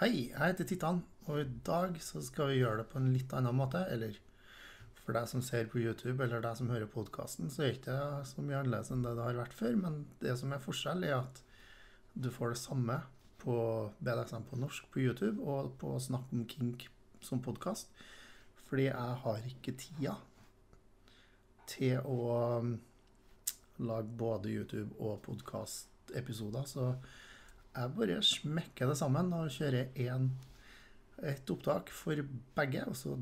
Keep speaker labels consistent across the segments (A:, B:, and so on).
A: Hei, jeg heter Tittan, og i dag så skal vi gjøre det på en litt annen måte. Eller for deg som ser på YouTube, eller deg som hører podkasten, så er det ikke så mye annerledes enn det det har vært før. Men det som er forskjell, er at du får det samme på BDSM på norsk på YouTube og på Snakk om kink som podkast. Fordi jeg har ikke tida til å um, lage både YouTube og podkastepisoder. Så jeg bare smekker det sammen og kjører én, et opptak for begge. Og så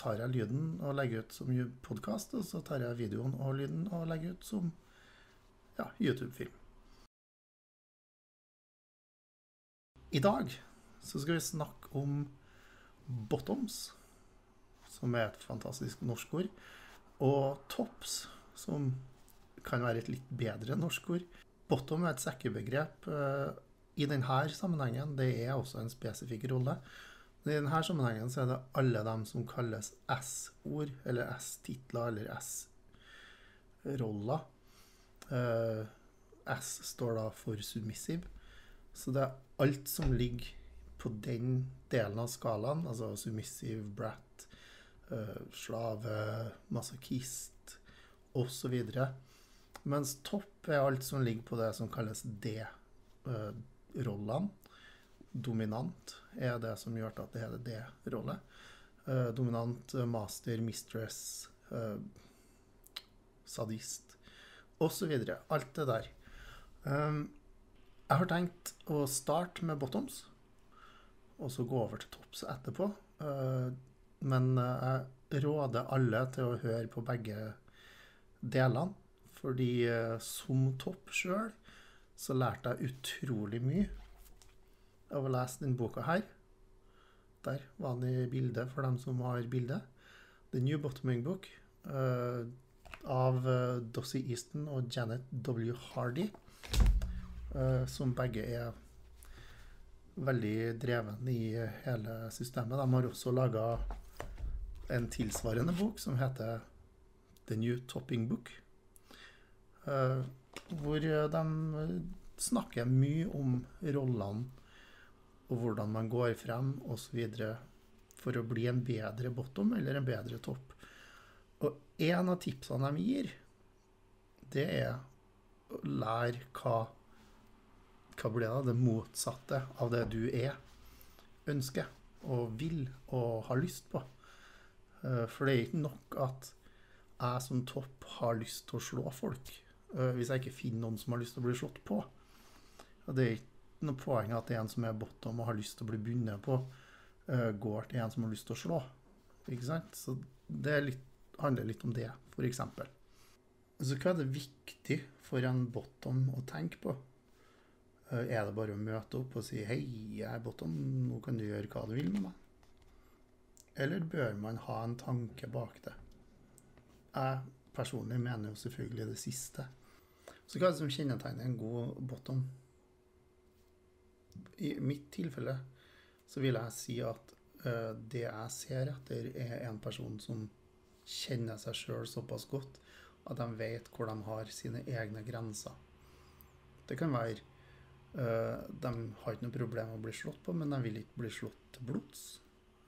A: tar jeg lyden og legger ut som podkast, og så tar jeg videoen og lyden og legger ut som ja, YouTube-film. I dag så skal vi snakke om bottoms, som er et fantastisk norsk ord, og tops, som kan være et litt bedre norsk ord. Bottom er et sekkebegrep eh, i denne sammenhengen, det er også en spesifikk rolle. I denne sammenhengen så er det alle dem som kalles S-ord, eller S-titler, eller S-roller. Uh, S står da for submissive. Så det er alt som ligger på den delen av skalaen, altså submissive, brat, uh, slave, masochist osv. Mens topp er alt som ligger på det som kalles D. Uh, rollene. Dominant er det som gjør at det heter det rolle. Uh, dominant, uh, master, mistress, uh, sadist osv. Alt det der. Um, jeg har tenkt å starte med bottoms, og så gå over til tops etterpå. men jeg råder alle til å høre på begge delene, fordi som topp sjøl så lærte jeg utrolig mye av å lese denne boka her. Der var den i bildet for dem som har bilde. The New Bottoming Book uh, av uh, Dossie Easton og Janet W. Hardy. Uh, som begge er veldig dreven i hele systemet. De har også laga en tilsvarende bok som heter The New Topping Book. Uh, hvor eh, de eh, snakker mye om rollene og hvordan man går frem osv. for å bli en bedre bottom eller en bedre topp. Og en av tipsene de gir, det er å lære hva hva blir det, det motsatte av det du er, ønsker og vil og har lyst på. Eh, for det er ikke nok at jeg som topp har lyst til å slå folk. Eh, hvis jeg ikke finner noen som har lyst til å bli slått på. Og det er ikke noe poeng at en som er bottom og har lyst til å bli bundet på, uh, går til en som har lyst til å slå. Ikke sant? Så det litt, handler litt om det, f.eks. Så hva er det viktig for en bottom å tenke på? Uh, er det bare å møte opp og si 'hei, jeg er bottom, nå kan du gjøre hva du vil med meg'? Eller bør man ha en tanke bak det? Jeg personlig mener jo selvfølgelig det siste. Så hva er det som kjennetegner en god bottom? I mitt tilfelle så vil jeg si at uh, det jeg ser etter, er en person som kjenner seg sjøl såpass godt at de vet hvor de har sine egne grenser. Det kan være uh, De har ikke noe problem å bli slått på, men de vil ikke bli slått til blods.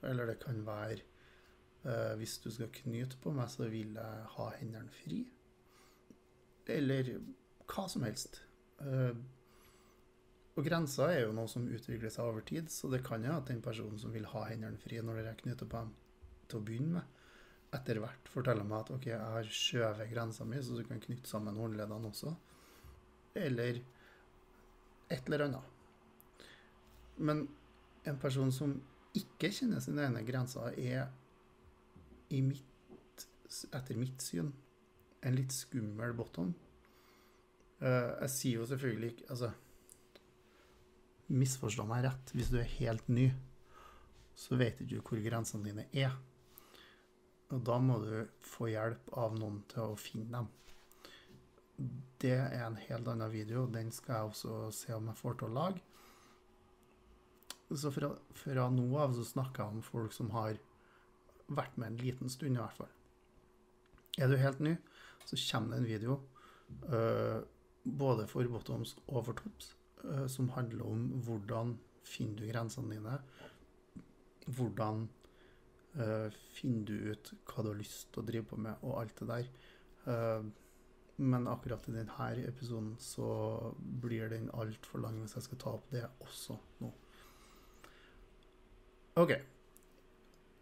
A: Eller det kan være uh, Hvis du skal knyte på meg, så vil jeg ha hendene fri. Eller hva som helst. Uh, og grenser er jo noe som utvikler seg over tid, så det kan jo at den personen som vil ha hendene frie når dere knyttet på dem til å begynne med, etter hvert forteller meg at OK, jeg har skjøvet grensa mi, så du kan knytte sammen håndleddene også. Eller et eller annet. Men en person som ikke kjenner sine egne grenser, er mitt, etter mitt syn en litt skummel bottom. Uh, jeg sier jo selvfølgelig ikke Altså, misforstå meg rett. Hvis du er helt ny, så vet du hvor grensene dine er. Og da må du få hjelp av noen til å finne dem. Det er en helt annen video. Den skal jeg også se om jeg får til å lage. Så fra, fra nå av så snakker jeg om folk som har vært med en liten stund, i hvert fall. Er du helt ny, så kommer det en video uh, både for bottoms og for tops uh, som handler om hvordan finner du grensene dine? Hvordan eh, finner du ut hva du har lyst til å drive på med, og alt det der? Eh, men akkurat i denne episoden så blir den altfor lang hvis jeg skal ta opp det også nå. OK.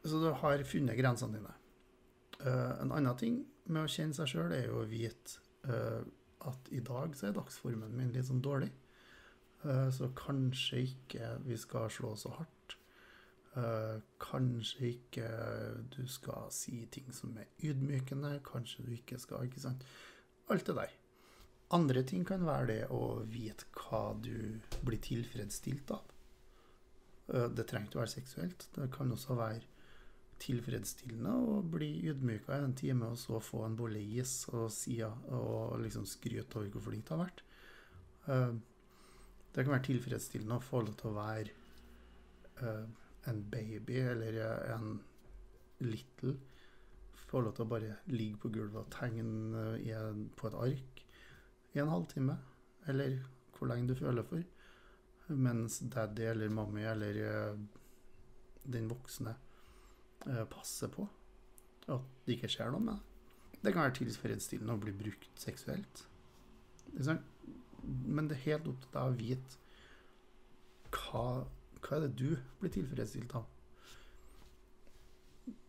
A: Så du har funnet grensene dine. Eh, en annen ting med å kjenne seg sjøl er jo å vite eh, at i dag så er dagsformen min litt sånn dårlig. Eh, så kanskje ikke vi skal slå så hardt. Eh, kanskje ikke du skal si ting som er ydmykende. Kanskje du ikke skal Ikke sant? Alt det der. Andre ting kan være det å vite hva du blir tilfredsstilt av. Eh, Det trenger ikke å være seksuelt. Det kan også være tilfredsstillende å bli ydmyka i en time, og så få en bolle is og si og liksom skryte over hvor flink du har vært. Eh, Det kan være tilfredsstillende å få lov til å være eh, en baby eller en little. Få lov til å bare ligge på gulvet og tegne på et ark i en halvtime, eller hvor lenge du føler for. Mens daddy eller mommy eller eh, den voksne eh, passer på at det ikke skjer noe med det. Kan være tilfredsstillende å bli brukt seksuelt. Men det er helt opp til deg å vite hva, hva er det du blir tilfredsstilt av.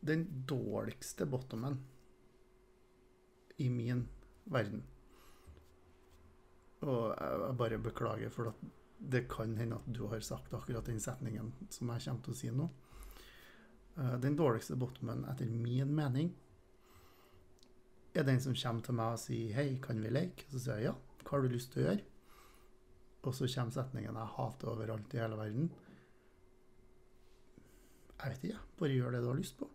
A: Den dårligste bottomen i min verden Og jeg bare beklager, for at det kan hende at du har sagt akkurat den setningen som jeg kommer til å si nå. Eh, Den dårligste bottomen, etter min mening, er den som kommer til meg og sier 'Hei, kan vi leke?' Så sier jeg ja. Hva har du lyst til å gjøre? Og så kommer setningen 'Jeg hater overalt i hele verden'. Jeg vet ikke. Bare gjør det du har lyst på.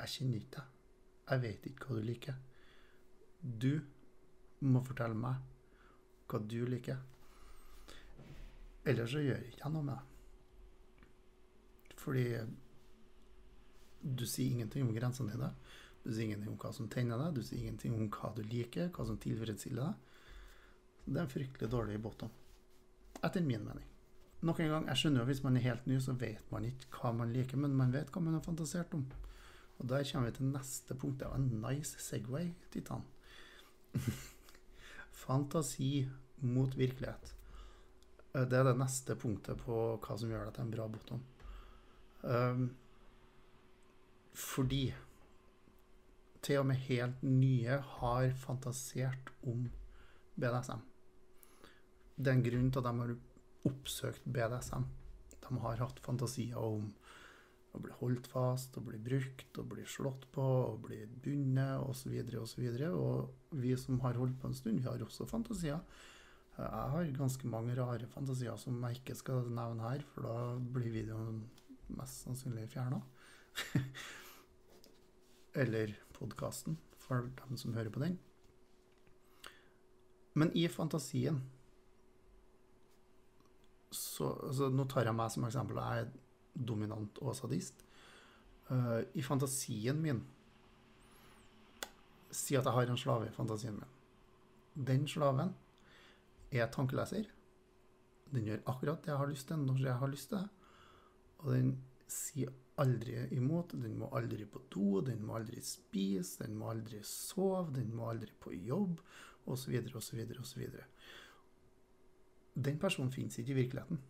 A: Jeg kjenner ikke deg. Jeg vet ikke hva du liker. Du må fortelle meg hva du liker. Ellers så gjør jeg ikke noe med det. Fordi du sier ingenting om grensene dine. Du sier ingenting om hva som tenner deg. Du sier ingenting om hva du liker, hva som tilfredsstiller deg. Det er en fryktelig dårlig bottom. Etter min mening. Nok en gang, jeg skjønner jo hvis man er helt ny, så vet man ikke hva man liker, men man vet hva man har fantasert om. Og der kommer vi til neste punkt. Det var en nice Segway, Titan. Fantasi mot virkelighet. Eh, Det er det neste punktet på hva som gjør deg til en bra bottom. Um, fordi til og med helt nye har fantasert om BDSM. Det er en grunn til at de har oppsøkt BDSM. De har hatt fantasier om å bli holdt fast, å bli brukt, å bli slått på, å bli bundet osv. osv. Og vi som har holdt på en stund, vi har også fantasier. Jeg har ganske mange rare fantasier som jeg ikke skal nevne her, for da blir videoen mest sannsynlig fjerna. Eller podkasten, for dem som hører på den. Men i fantasien så altså, Nå tar jeg meg som eksempel. Jeg er dominant og sadist. Uh, I fantasien min Si at jeg har en slave i fantasien min. Den slaven er tankeleser. Den gjør akkurat det jeg har lyst til, når jeg har lyst til det. Og den sier aldri imot. Den må aldri på do, den må aldri spise, den må aldri sove, den må aldri på jobb, osv., osv., osv. Den personen finnes ikke i virkeligheten.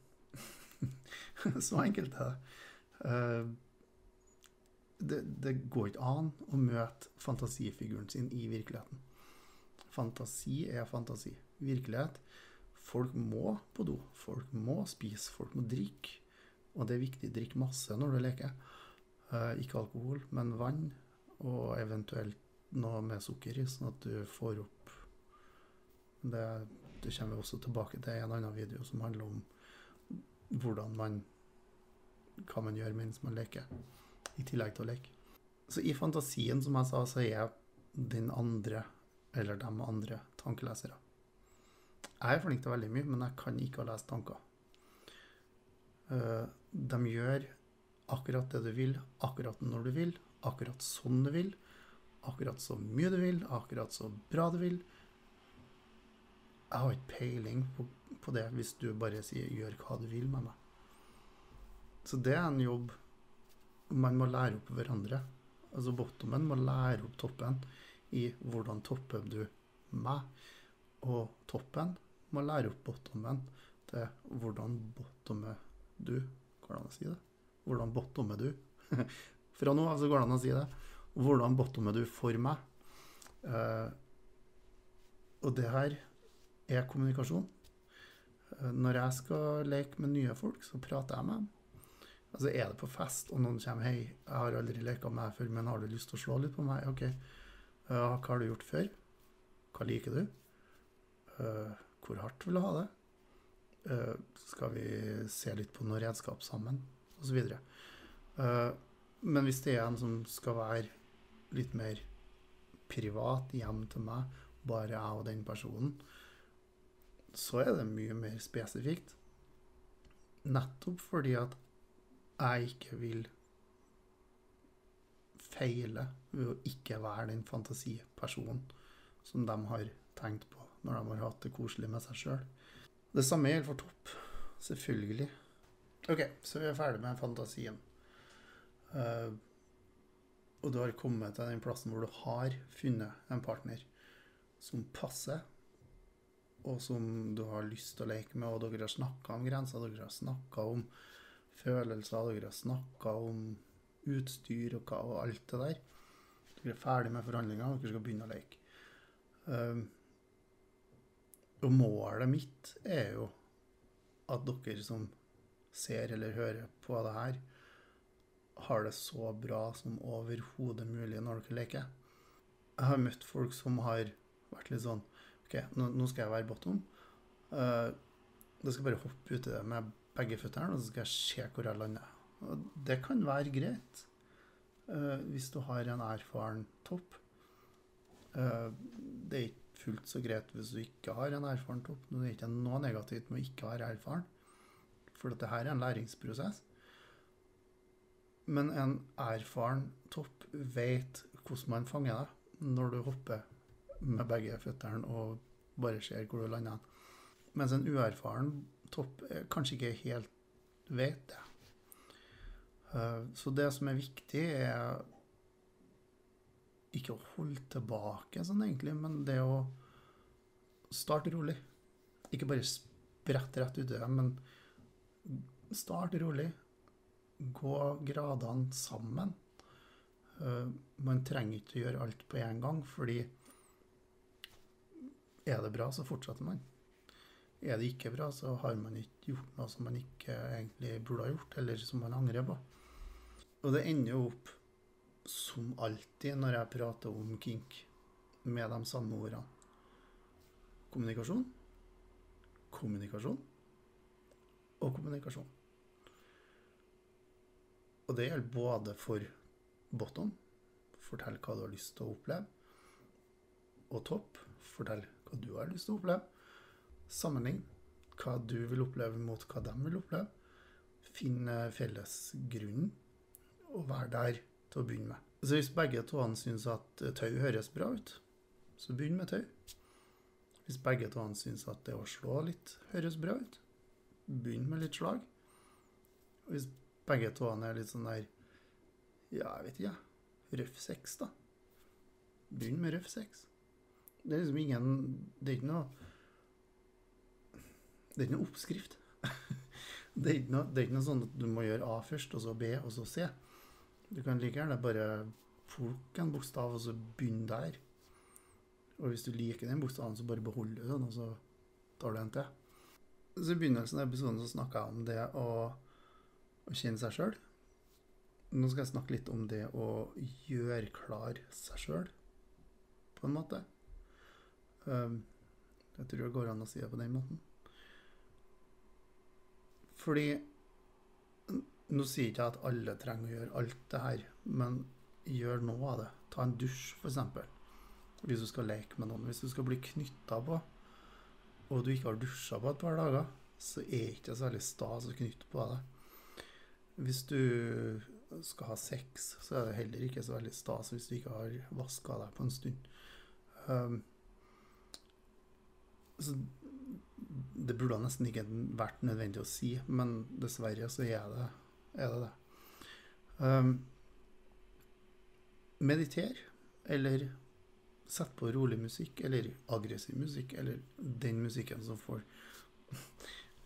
A: Så enkelt er det. Eh, det. Det går ikke an å møte fantasifiguren sin i virkeligheten. Fantasi er fantasi. Virkelighet Folk må på do. Folk må spise. Folk må drikke. Og det er viktig å drikke masse når du leker. Eh, ikke alkohol, men vann, og eventuelt noe med sukker i, sånn at du får opp Det, det kommer vi også tilbake til i en annen video som handler om hvordan man Hva man gjør mens man leker, i tillegg til å leke. Så i fantasien, som jeg sa, så er jeg den andre, eller de andre, tankelesere. Jeg er flink til veldig mye, men jeg kan ikke å lese tanker. Eh, de gjør akkurat det du vil, akkurat når du vil, akkurat sånn du vil, akkurat så mye du vil, akkurat så bra du vil. Jeg har ikke peiling på på det hvis du bare sier 'gjør hva du vil med meg'. Så det er en jobb man må lære opp hverandre. Altså bottomen må lære opp toppen i hvordan topper du meg. Og toppen må lære opp bottomen til hvordan bottomer du. Går det an å si det? Hvordan bottommer du? Fra nå av så går det an å si det. Hvordan bottommer du for meg? Uh, og det her er kommunikasjon. Uh, når jeg skal leke med nye folk, så prater jeg med dem. Altså Er det på fest, og noen kommer 'Hei, jeg har aldri leka med deg før, men har du lyst til å slå litt på meg?' OK. Uh, hva har du gjort før? Hva liker du? Hvor hardt vil du ha det? Uh, skal vi se litt på noe redskap sammen? Videre. Uh, men hvis det er en som skal være litt mer privat hjem til meg, bare jeg og den personen, så er det mye mer spesifikt. Nettopp fordi at jeg ikke vil feile ved å ikke være den fantasipersonen som de har tenkt på når de har hatt det koselig med seg sjøl. Det samme gjelder for Topp. Selvfølgelig. OK, så vi er ferdig med fantasien. Uh, og du har kommet til den plassen hvor du har funnet en partner som passer, og som du har lyst til å leke med, og dere har snakka om grenser, dere har snakka om følelser, dere har snakka om utstyr og, hva, og alt det der. Dere er ferdig med forhandlingene, dere skal begynne å leke. Um, og målet mitt er jo at dere som ser eller hører på det her, har det så bra som overhodet mulig når dere leker. Jeg har møtt folk som har vært litt sånn OK, nå, skal jeg være bottom. Uh, da skal jeg bare hoppe uti det med begge føttene, og så skal jeg se hvor jeg lander. Og det kan være greit uh, hvis du har en erfaren topp. Uh, det er ikke fullt så greit hvis du ikke har en erfaren topp. Det er ikke noe negativt med å ikke være erfaren, for dette her er en læringsprosess. Men en erfaren topp vet hvordan man fanger deg når du hopper med begge føttene og bare ser hvor du lander. Mens en uerfaren topp kanskje ikke helt vet det. Eh, så det som er viktig, er ikke å holde tilbake sånn egentlig, men det å starte rolig. Ikke bare sprette rett uti det, men start rolig gå gradene sammen. Uh, man trenger ikke å gjøre alt på én gang, fordi er det bra, så fortsetter man. Er det ikke bra, så har man ikke gjort noe som man ikke egentlig burde ha gjort, eller som man angrer på. Og det ender jo opp, som alltid når jeg prater om kink, med de samme ordene. Kommunikasjon, kommunikasjon og kommunikasjon. Og det gjelder både for bottom, fortell hva du har lyst til å oppleve, og topp, fortell hva du har lyst til å oppleve. Sammenlign hva du vil oppleve mot hva de vil oppleve. Finn fellesgrunnen, og vær der til å begynne med. Så hvis begge to syns at tau høres bra ut, så begynn med tau. Hvis begge to syns at det å slå litt høres bra ut, begynn med litt slag. Og hvis begge to er litt sånn der Ja, jeg vet ikke, jeg. Røff sex, da. Begynn med røff sex. Det er liksom ingen Det er ikke noe Det er ikke noe oppskrift. det, er ikke noe, det er ikke noe sånn at du må gjøre A først, og så B, og så C. Du kan like gjerne bare plukke en bokstav, og så begynne der. Og hvis du liker den bokstaven, så bare beholder du den, og så tar du en til. Så I begynnelsen av episoden så snakka jeg om det å å kjenne seg sjøl. Nå skal jeg snakke litt om det å gjøre klar seg sjøl, på en måte. Um, jeg tror det går an å si det på den måten. Fordi Nå sier ikke jeg at alle trenger å gjøre alt det her, men gjør noe av det. Ta en dusj, f.eks. Hvis du skal leke med noen. Hvis du skal bli knytta på, og du ikke har dusja på et par dager, så er det ikke så veldig stas å knytte på deg. Hvis du skal ha sex, så er det heller ikke så veldig stas hvis du ikke har vaska deg på en stund. Um, så Det burde nesten ikke vært nødvendig å si, men dessverre så er det er det. det. Um, mediter, eller sett på rolig musikk, eller aggressiv musikk, eller den musikken som får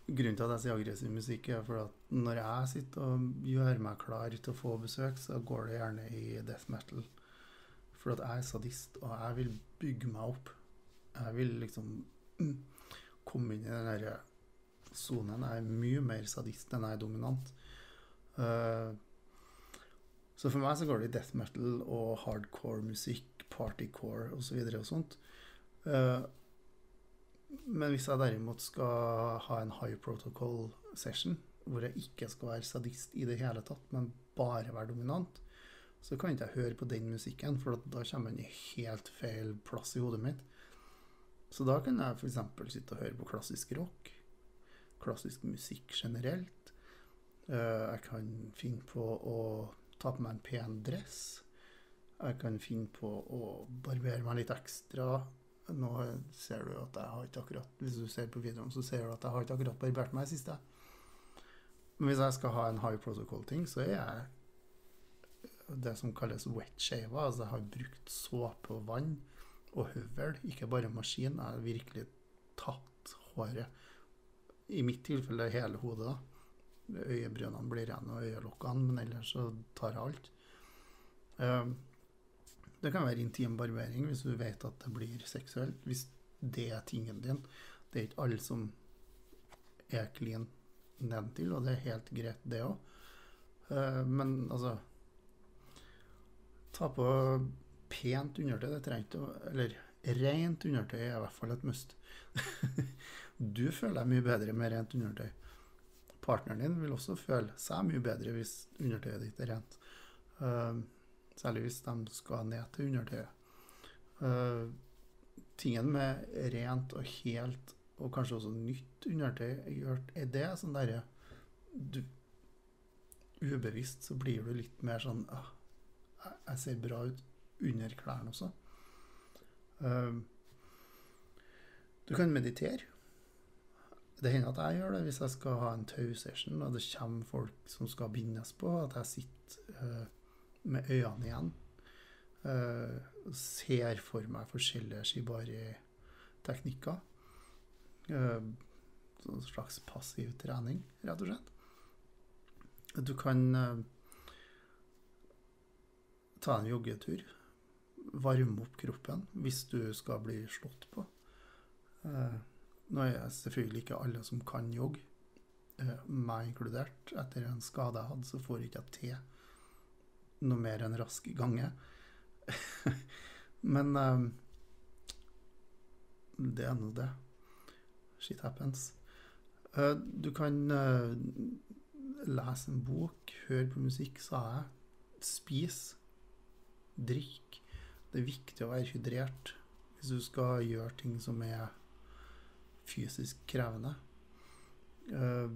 A: Grunnen til at jeg sier aggressiv musikk, er for at når jeg sitter og gjør meg klar til å få besøk, så går det gjerne i death metal. For at jeg er sadist, og jeg vil bygge meg opp. Jeg vil liksom mm, komme inn i den derre sonen. Jeg er mye mer sadist enn jeg er dominant. Uh, så for meg så går det i death metal og hardcore musikk, partycore osv. Og, så og sånt. Uh, men hvis jeg derimot skal ha en high protocol session, hvor jeg ikke skal være sadist i det hele tatt, men bare være dominant, så kan ikke jeg høre på den musikken, for da kommer den i helt feil plass i hodet mitt. Så da kan jeg f.eks. sitte og høre på klassisk rock, klassisk musikk generelt. Eh, jeg kan finne på å ta på meg en pen dress. Jeg kan finne på å barbere meg litt ekstra nå ser du at jeg har ikke akkurat Hvis du ser på videoen, så ser du at jeg har ikke akkurat barbert meg siste. Men hvis jeg skal ha en high protocol-ting, så er jeg det som kalles wet shave. Altså jeg har brukt såpe og vann og høvel, ikke bare maskin. Jeg har virkelig tatt håret. I mitt tilfelle hele hodet, da. Øyebrynene blir rene og øyelokkene, men ellers så tar jeg alt. Um, det kan være intim barbering hvis du vet at det blir seksuelt. Hvis det er tingen din. Det er ikke alle som er clean nedentil, og det er helt greit, det òg. Eh, men altså Ta på pent undertøy. Det trenger Eller rent undertøy er i hvert fall et must. du føler deg mye bedre med rent undertøy. Partneren din vil også føle seg mye bedre hvis undertøyet ditt er rent. Uh, Særlig hvis de skal ned til undertøyet. Uh, tingen med rent og helt, og kanskje også nytt undertøy, er det sånn derre Ubevisst så blir du litt mer sånn ah, Jeg ser bra ut under klærne også. Uh, du kan meditere. Det hender at jeg gjør det hvis jeg skal ha en tausession og det kommer folk som skal bindes på. At jeg sitter uh, med øynene igjen. og ser for meg forskjellige shibari-teknikker. Uh, sånn slags passiv trening, rett og slett. Du kan ta en joggetur. Varme opp kroppen hvis du skal bli slått på. Nå er det selvfølgelig ikke alle som kan jogge, meg inkludert. Etter en skade jeg hadde, så får jeg ikke til noe mer enn rask gange. Men um, det er nå det. Shit happens. Uh, du kan uh, lese en bok, høre på musikk, sa jeg. Spis. Drikk. Det er viktig å være hydrert hvis du skal gjøre ting som er fysisk krevende. Uh,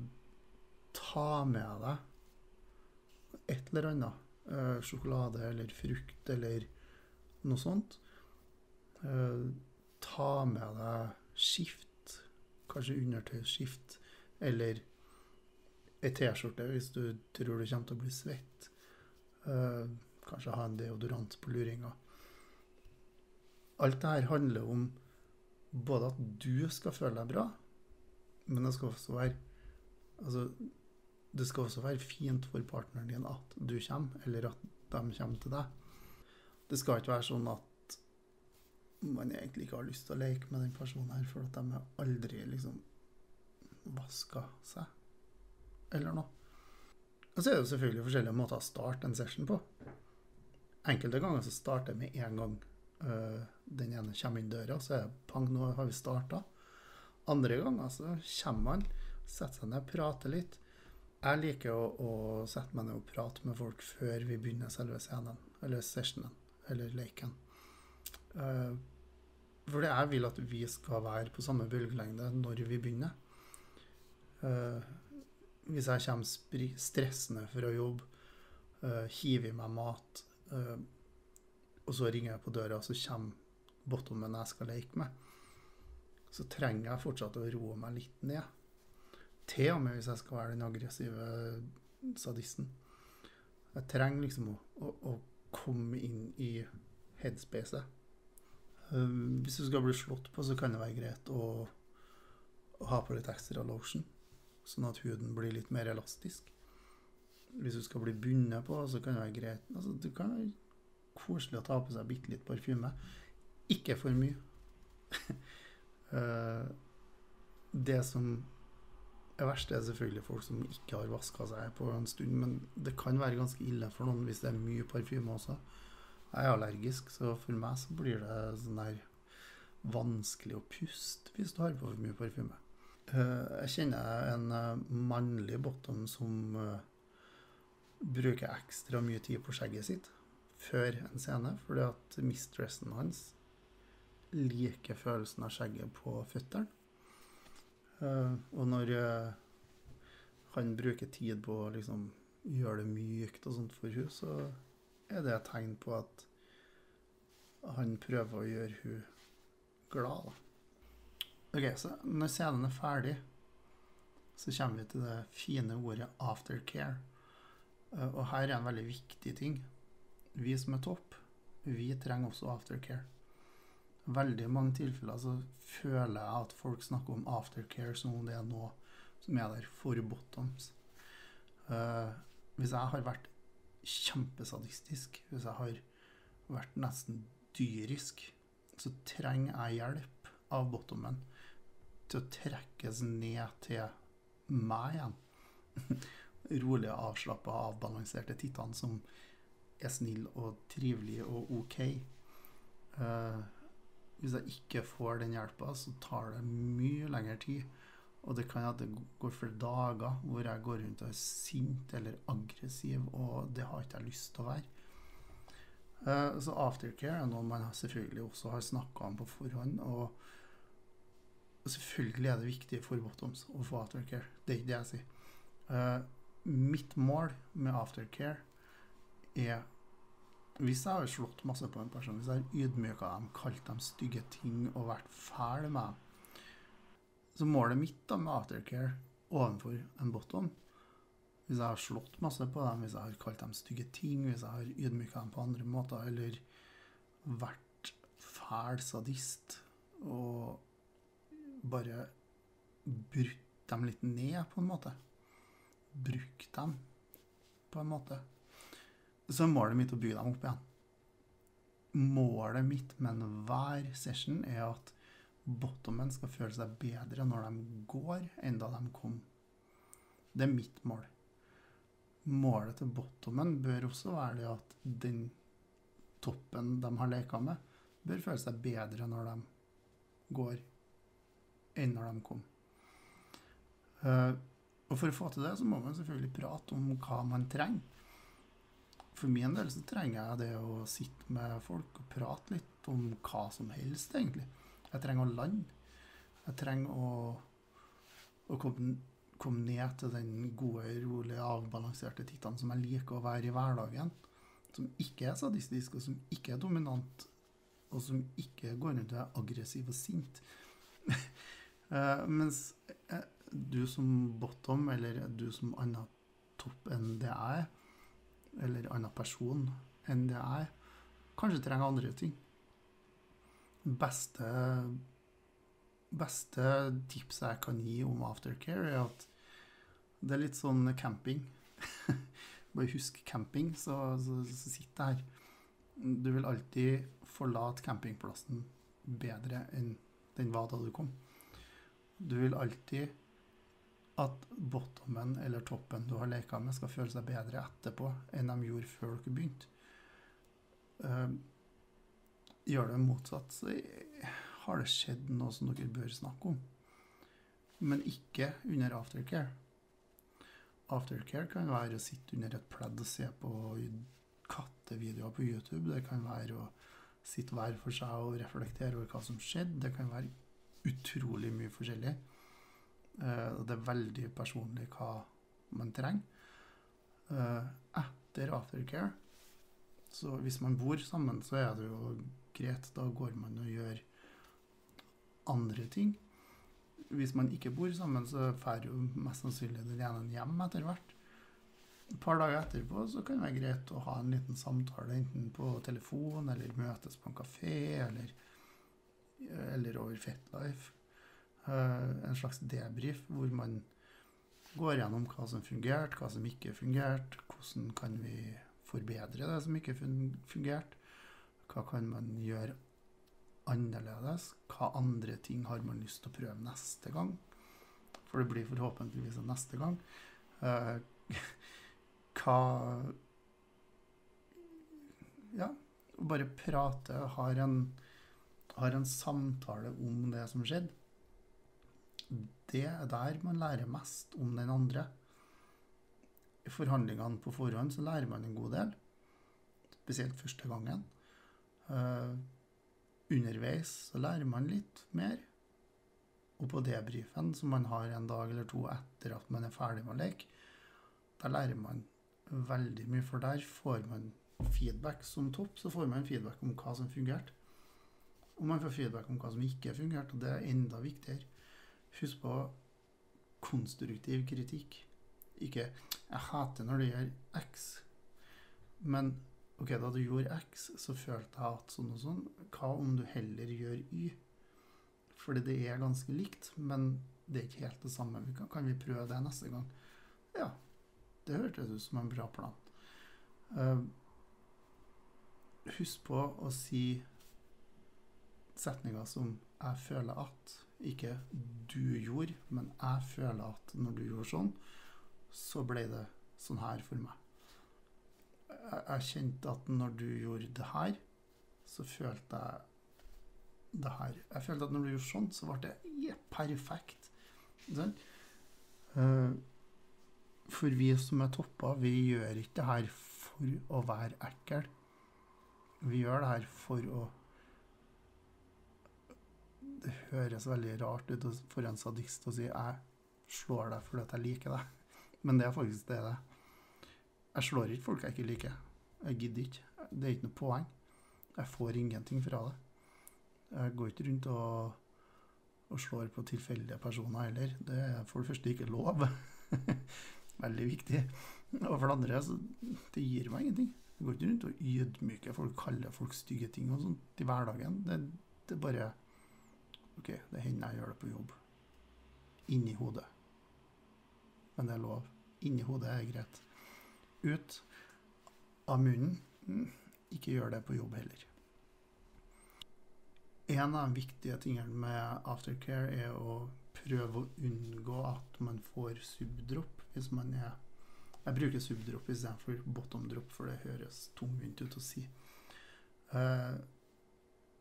A: ta med deg et eller annet Uh, sjokolade eller frukt eller noe sånt. Uh, ta med deg skift, kanskje undertøysskift, eller ei T-skjorte hvis du tror du kommer til å bli svett. Kanskje ha en deodorant på luringa. Alt dette handler om både at du skal føle deg bra, men det skal også være Altså, det skal også være fint for partneren din at du kommer, eller at de kommer til deg. Det skal ikke være sånn at man egentlig ikke har lyst til å leke med den personen her, for at de aldri liksom vaska seg, eller noe. Og så er det jo selvfølgelig forskjellige måter å starte en session på. Enkelte ganger så starter jeg med en gang øh, den ene kommer inn døra, så er det pang, nå har vi starta. Andre ganger så kommer man, setter seg ned, prater litt. Jeg liker å, å, sette meg ned og prate med folk før vi begynner selve scenen, eller sessionen, eller leken. Uh, fordi jeg vil at vi skal være på samme bølgelengde når vi begynner. Uh, hvis jeg kommer stressende fra jobb, uh, hiver i meg mat, uh, og så ringer jeg på døra, og så kommer bottomen jeg skal leke med, så trenger jeg fortsatt å roe meg litt ned. Til og med hvis jeg skal være den aggressive sadisten. Jeg trenger liksom å, å, å komme inn i headspacet. Um, hvis du skal bli slått på, så kan det være greit å, å ha på litt ekstra lotion, sånn at huden blir litt mer elastisk. Hvis du skal bli bundet på, så kan det være greit altså, Du kan koselig å ta på seg bitte litt parfyme. Ikke for mye. uh, det som er verst, er selvfølgelig folk som ikke har vaska seg på en stund, men det kan være ganske ille for noen hvis det er mye parfyme også. Jeg er allergisk, så for meg så blir det sånn der vanskelig å puste hvis du har på for mye parfyme. Uh, jeg kjenner en uh, mannlig bottom som bruker ekstra mye tid på skjegget sitt før en scene, fordi at mistressen hans liker følelsen av skjegget på føttene. Uh, og når uh, han bruker tid på å liksom gjøre det mykt og sånt for henne, så er det et tegn på at han prøver å gjøre hun glad. Ok, så Når scenen er ferdig, så kommer vi til det fine ordet aftercare. Uh, og her er en veldig viktig ting. Vi som er topp, vi trenger også aftercare. Veldig mange tilfeller så føler jeg at folk snakker om aftercare som om det er noe som er der for bottoms. Uh, hvis jeg har vært kjempesadistisk, hvis jeg har vært nesten dyrisk, så trenger jeg hjelp av bottomen til å trekkes ned til meg igjen. Rolige, avslappa, avbalanserte tittene som er snill og trivelig og OK. Uh, hvis jeg ikke får den hjelpa, så tar det mye lengre tid. Og det kan at det går flere dager hvor jeg går rundt og er sint eller aggressiv, og det har ikke jeg lyst til å være. Uh, så aftercare er noe man selvfølgelig også har snakka om på forhånd. Og selvfølgelig er det viktig for bottoms å få aftercare. Det er ikke det jeg sier. Uh, mitt mål med aftercare er Hvis jeg har slått masse på en person, hvis jeg har ydmyka dem, kalt dem stygge ting og vært fæl med dem, så målet mitt da med aftercare overfor en bottom Hvis jeg har slått masse på dem, hvis jeg har kalt dem stygge ting, hvis jeg har ydmyka dem på andre måter, eller vært fæl sadist og bare brutt dem litt ned, på en måte. Brukt dem, på en måte så er målet mitt å bygge dem opp igjen. Målet mitt med enhver session er at bottomen skal føle seg bedre når de går, enn da de kom. Det er mitt mål. Målet til bottomen bør også være det at den toppen de har leka med, bør føle seg bedre når de går, enn når de kom. Uh, og For å få til det, så må man selvfølgelig prate om hva man trenger. For min del så trenger jeg det å sitte med folk og prate litt om hva som helst, egentlig. Jeg trenger å lande. Jeg trenger å, å komme, komme, ned til den gode, rolige, avbalanserte tittelen som jeg liker å være i hverdagen. Som ikke er sadistisk, og som ikke er dominant, og som ikke går rundt og er aggressiv og sint. uh, mens uh, du som bottom, eller du som annen topp enn det jeg er, eller annen person enn det jeg er, kanskje trenger andre ting. Beste, beste tipset jeg kan gi om aftercare, er at det er litt sånn camping. Bare husk camping, så, så, så sitt her. Du vil alltid forlate campingplassen bedre enn den var da du kom. Du vil alltid at bottomen eller toppen du har leka med, skal føle seg bedre etterpå enn de gjorde før dere begynte. Uh, gjør det motsatt, så har det skjedd noe som dere bør snakke om. Men ikke under aftercare. Aftercare kan være å sitte under et pledd og se på kattevideoer på YouTube. Det kan være å sitte hver for seg og reflektere over hva som skjedde. Det kan være utrolig mye forskjellig. Uh, det er veldig personlig hva man trenger. Etter aftercare Så hvis man bor sammen, så er det jo greit. Da går man og gjør andre ting. hvis man ikke bor sammen, så drar jo mest sannsynlig den ene hjem etter hvert. Et par dager etterpå så kan det være greit å ha en liten samtale, enten på telefon eller møtes på en kafé eller, eller over Fetlife. Eh, en slags debrief hvor man går gjennom hva som fungerte, hva som ikke fungerte, hvordan kan vi forbedre det som ikke fungerte, hva kan man gjøre annerledes, hva andre ting har man lyst til å prøve neste gang, for det blir forhåpentligvis en neste gang. Uh, hva Ja, bare prate, har en, har en samtale om det som skjedde. Det er der man lærer mest om den andre. I forhandlingene på forhånd så lærer man en god del, spesielt første gangen. Uh, underveis så lærer man litt mer. Og på debrifen, som man har en dag eller to etter at man er ferdig med å leke, da lærer man veldig mye, for der får man feedback som topp. Så får man feedback om hva som fungerte. Og man får feedback om hva som ikke fungerte, og det er enda viktigere. Husk på konstruktiv kritikk. Ikke 'jeg hater når du gjør X', men OK, da du gjorde X, så følte jeg at sånn og sånn. Hva om du heller gjør Y? Fordi det er ganske likt, men det er ikke helt det samme. Kan, kan vi prøve det neste gang? Ja, det hørtes ut som en bra plan. Uh, husk på å si setninger som 'jeg føler at', ikke 'du gjorde', men 'jeg føler at' når du gjorde sånn, så ble det sånn her for meg. Jeg, jeg kjente at når du gjorde det her, så følte jeg det her. Jeg følte at når du gjorde sånn, så ble det yeah, perfekt. Sånn? For vi som er toppa, vi gjør ikke det her for å være ekkel. Vi gjør det her for å Det høres veldig rart ut for en sadist å si 'jeg slår deg fordi jeg liker deg'. Men det er faktisk det det. Jeg slår ikke folk jeg ikke liker. Jeg gidder ikke. Det er ikke noe poeng. Jeg får ingenting fra det. Jeg går ikke rundt og, og slår på tilfeldige personer heller. Det er for det første ikke lov. veldig viktig. Og for det andre, så det gir meg ingenting. Jeg går ikke rundt og ydmyker folk, kaller folk stygge ting og sånt i hverdagen. Det, det bare OK, det hender jeg gjør det på jobb. Inni hodet. Men det er lov. Inni hodet er greit. Ut av munnen. Mm, ikke gjør det på jobb heller. En av de viktige tingene med aftercare er å prøve å unngå at man får subdrop hvis man er Jeg bruker subdrop istedenfor bottom drop, for det høres tungvint ut å si. Uh,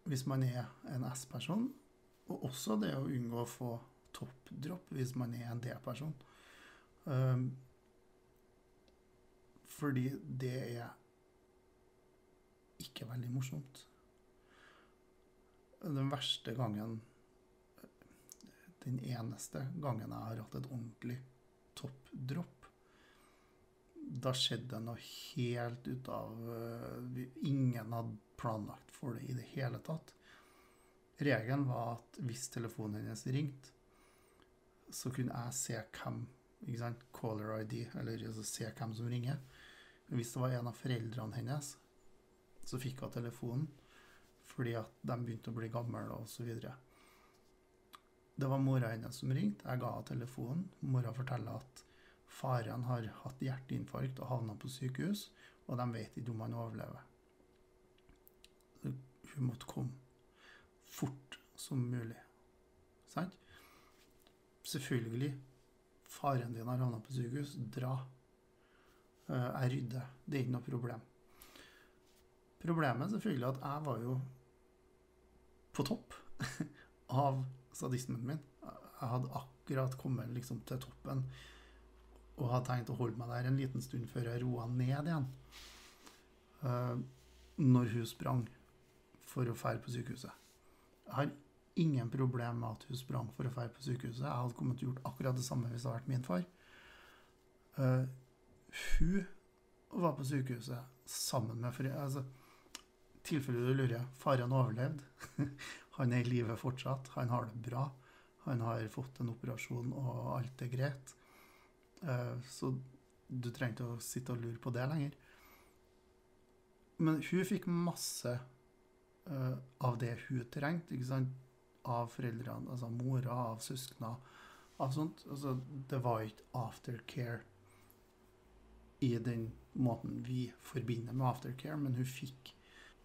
A: hvis man er en S-person, og også det å unngå å få toppdropp hvis man er en D-person. Um, fordi det er ikke veldig morsomt. Den verste gangen Den eneste gangen jeg har hatt et ordentlig toppdropp. Da skjedde det noe helt ut av uh, Ingen hadde planlagt for det i det hele tatt. Regelen var at hvis telefonen hennes ringte, så kunne jeg se hvem ikke sant, Caller ID, eller altså se hvem som ringer. Hvis det var en av foreldrene hennes, så fikk hun telefonen fordi at de begynte å bli gamle osv. Det var mora hennes som ringte. Jeg ga henne telefonen. Mora forteller at faren har hatt hjerteinfarkt og havna på sykehus, og de vet ikke om han overlever. Hun måtte komme fort som mulig. Sant? Selvfølgelig. Faren din har havna på sykehus. Dra. Eh, jeg rydder. Det er ikke noe problem. Problemet er selvfølgelig at jeg var jo på topp av sadismen min. Jeg hadde akkurat kommet liksom til toppen og hadde tenkt å holde meg der en liten stund før jeg roa ned igjen. Uh, når hun sprang for å fære på sykehuset. Jeg har ingen problem med at hun sprang for å dra på sykehuset. Jeg hadde kommet til å gjort akkurat det samme hvis det hadde vært min far. Uh, hun var på sykehuset sammen med foreldre. Altså, tilfelle du lurer, faren overlevde. Han er i live fortsatt. Han har det bra. Han har fått en operasjon, og alt er greit. Eh, så du trenger ikke å sitte og lure på det lenger. Men hun fikk masse eh, av det hun trengte, ikke sant? Av foreldrene, altså mora, av søskna, av sånt. Altså, det var ikke aftercare i den måten vi forbinder med aftercare, men hun fikk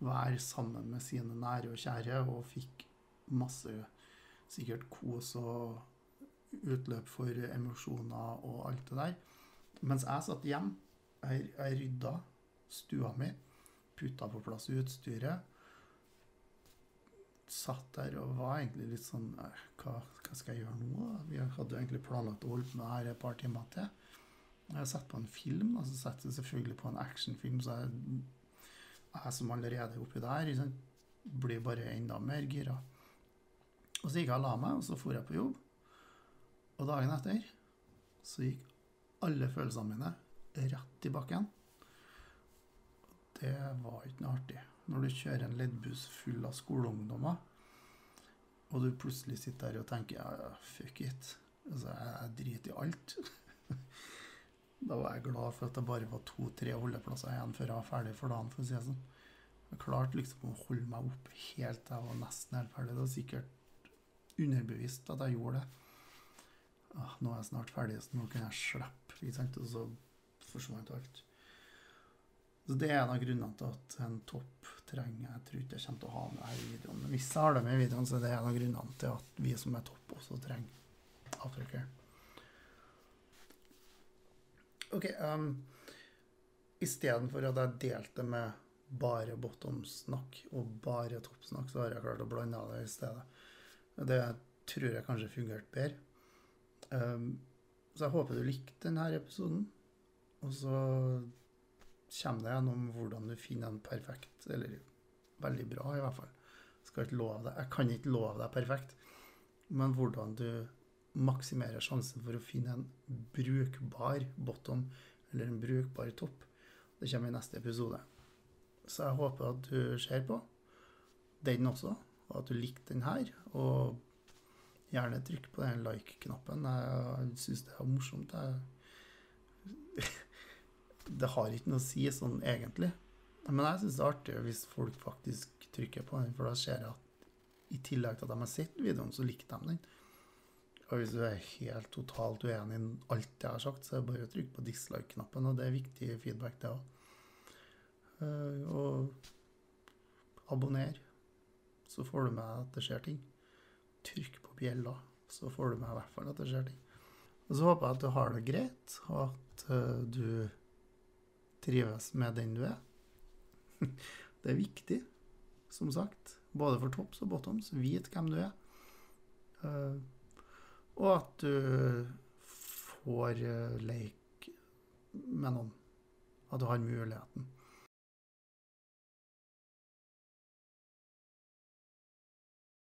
A: være sammen med sine nære og kjære, og fikk masse sikkert kos og utløp for emosjoner og alt det der. Mens jeg satt hjemme, jeg, jeg rydda stua mi, putta på plass utstyret. Satt der og var egentlig litt sånn «Eh, hva, hva skal jeg gjøre nå? Vi hadde jo egentlig planlagt å holde på med det her et par timer til. Jeg satte på en film, og så setter jeg selvfølgelig på en actionfilm, så jeg, jeg som allerede er oppi der, liksom, blir bare enda mer gira. Og så gikk jeg og la meg, og så for jeg på jobb. Og dagen etter så gikk alle følelsene mine rett i bakken. Det var ikke noe artig. Når du kjører en leddbuss full av skoleungdommer, og du plutselig sitter der og tenker ja, fuck it. Altså, jeg, driter i alt. da var jeg glad for at det bare var to-tre holdeplasser igjen før jeg var ferdig for dagen, for å si det sånn. Jeg klarte liksom å holde meg oppe helt til jeg var nesten helt ferdig. Det var sikkert underbevisst at jeg gjorde det. Ah, nå er jeg snart ferdig, så nå kan jeg slippe. Og så forsvant alt. Så Det er en av grunnene til at en topp trenger Jeg tror ikke jeg kommer til å ha med det her i videoen, men hvis jeg har det med i videoen, så er det en av grunnene til at vi som er topp, også trenger aftercare. OK. Um, Istedenfor at jeg delte med bare bottom-snakk og bare topp-snakk, så har jeg klart å blande det i stedet. Det tror jeg kanskje fungerte bedre. Um, så jeg håper du likte denne episoden. Og så kommer det gjennom hvordan du finner en perfekt, eller veldig bra i hvert fall. Skal ikke love deg, jeg kan ikke love deg perfekt, men hvordan du maksimerer sjansen for å finne en brukbar bottom eller en brukbar topp. Det kommer i neste episode. Så jeg håper at du ser på den også, og at du likte den her. Og gjerne trykk på den like-knappen. Jeg syns det er morsomt. Jeg det har ikke noe å si sånn egentlig. Men jeg syns det er artig hvis folk faktisk trykker på den, for da ser jeg at i tillegg til at de har sett videoen, så likte de den. Og hvis du er helt totalt uenig i alt jeg har sagt, så er det bare å trykke på dislike-knappen, og det er viktig feedback, det òg. Og abonner, så får du med at det skjer ting. Trykk på bjella, så får du med i hvert fall at det skjer ting. Og så håper jeg at du har det greit, og at uh, du trives med den du er. Det er viktig, som sagt, både for topps og bottoms. Vit hvem du er. Uh, og at du får uh, leke med noen. At du har muligheten.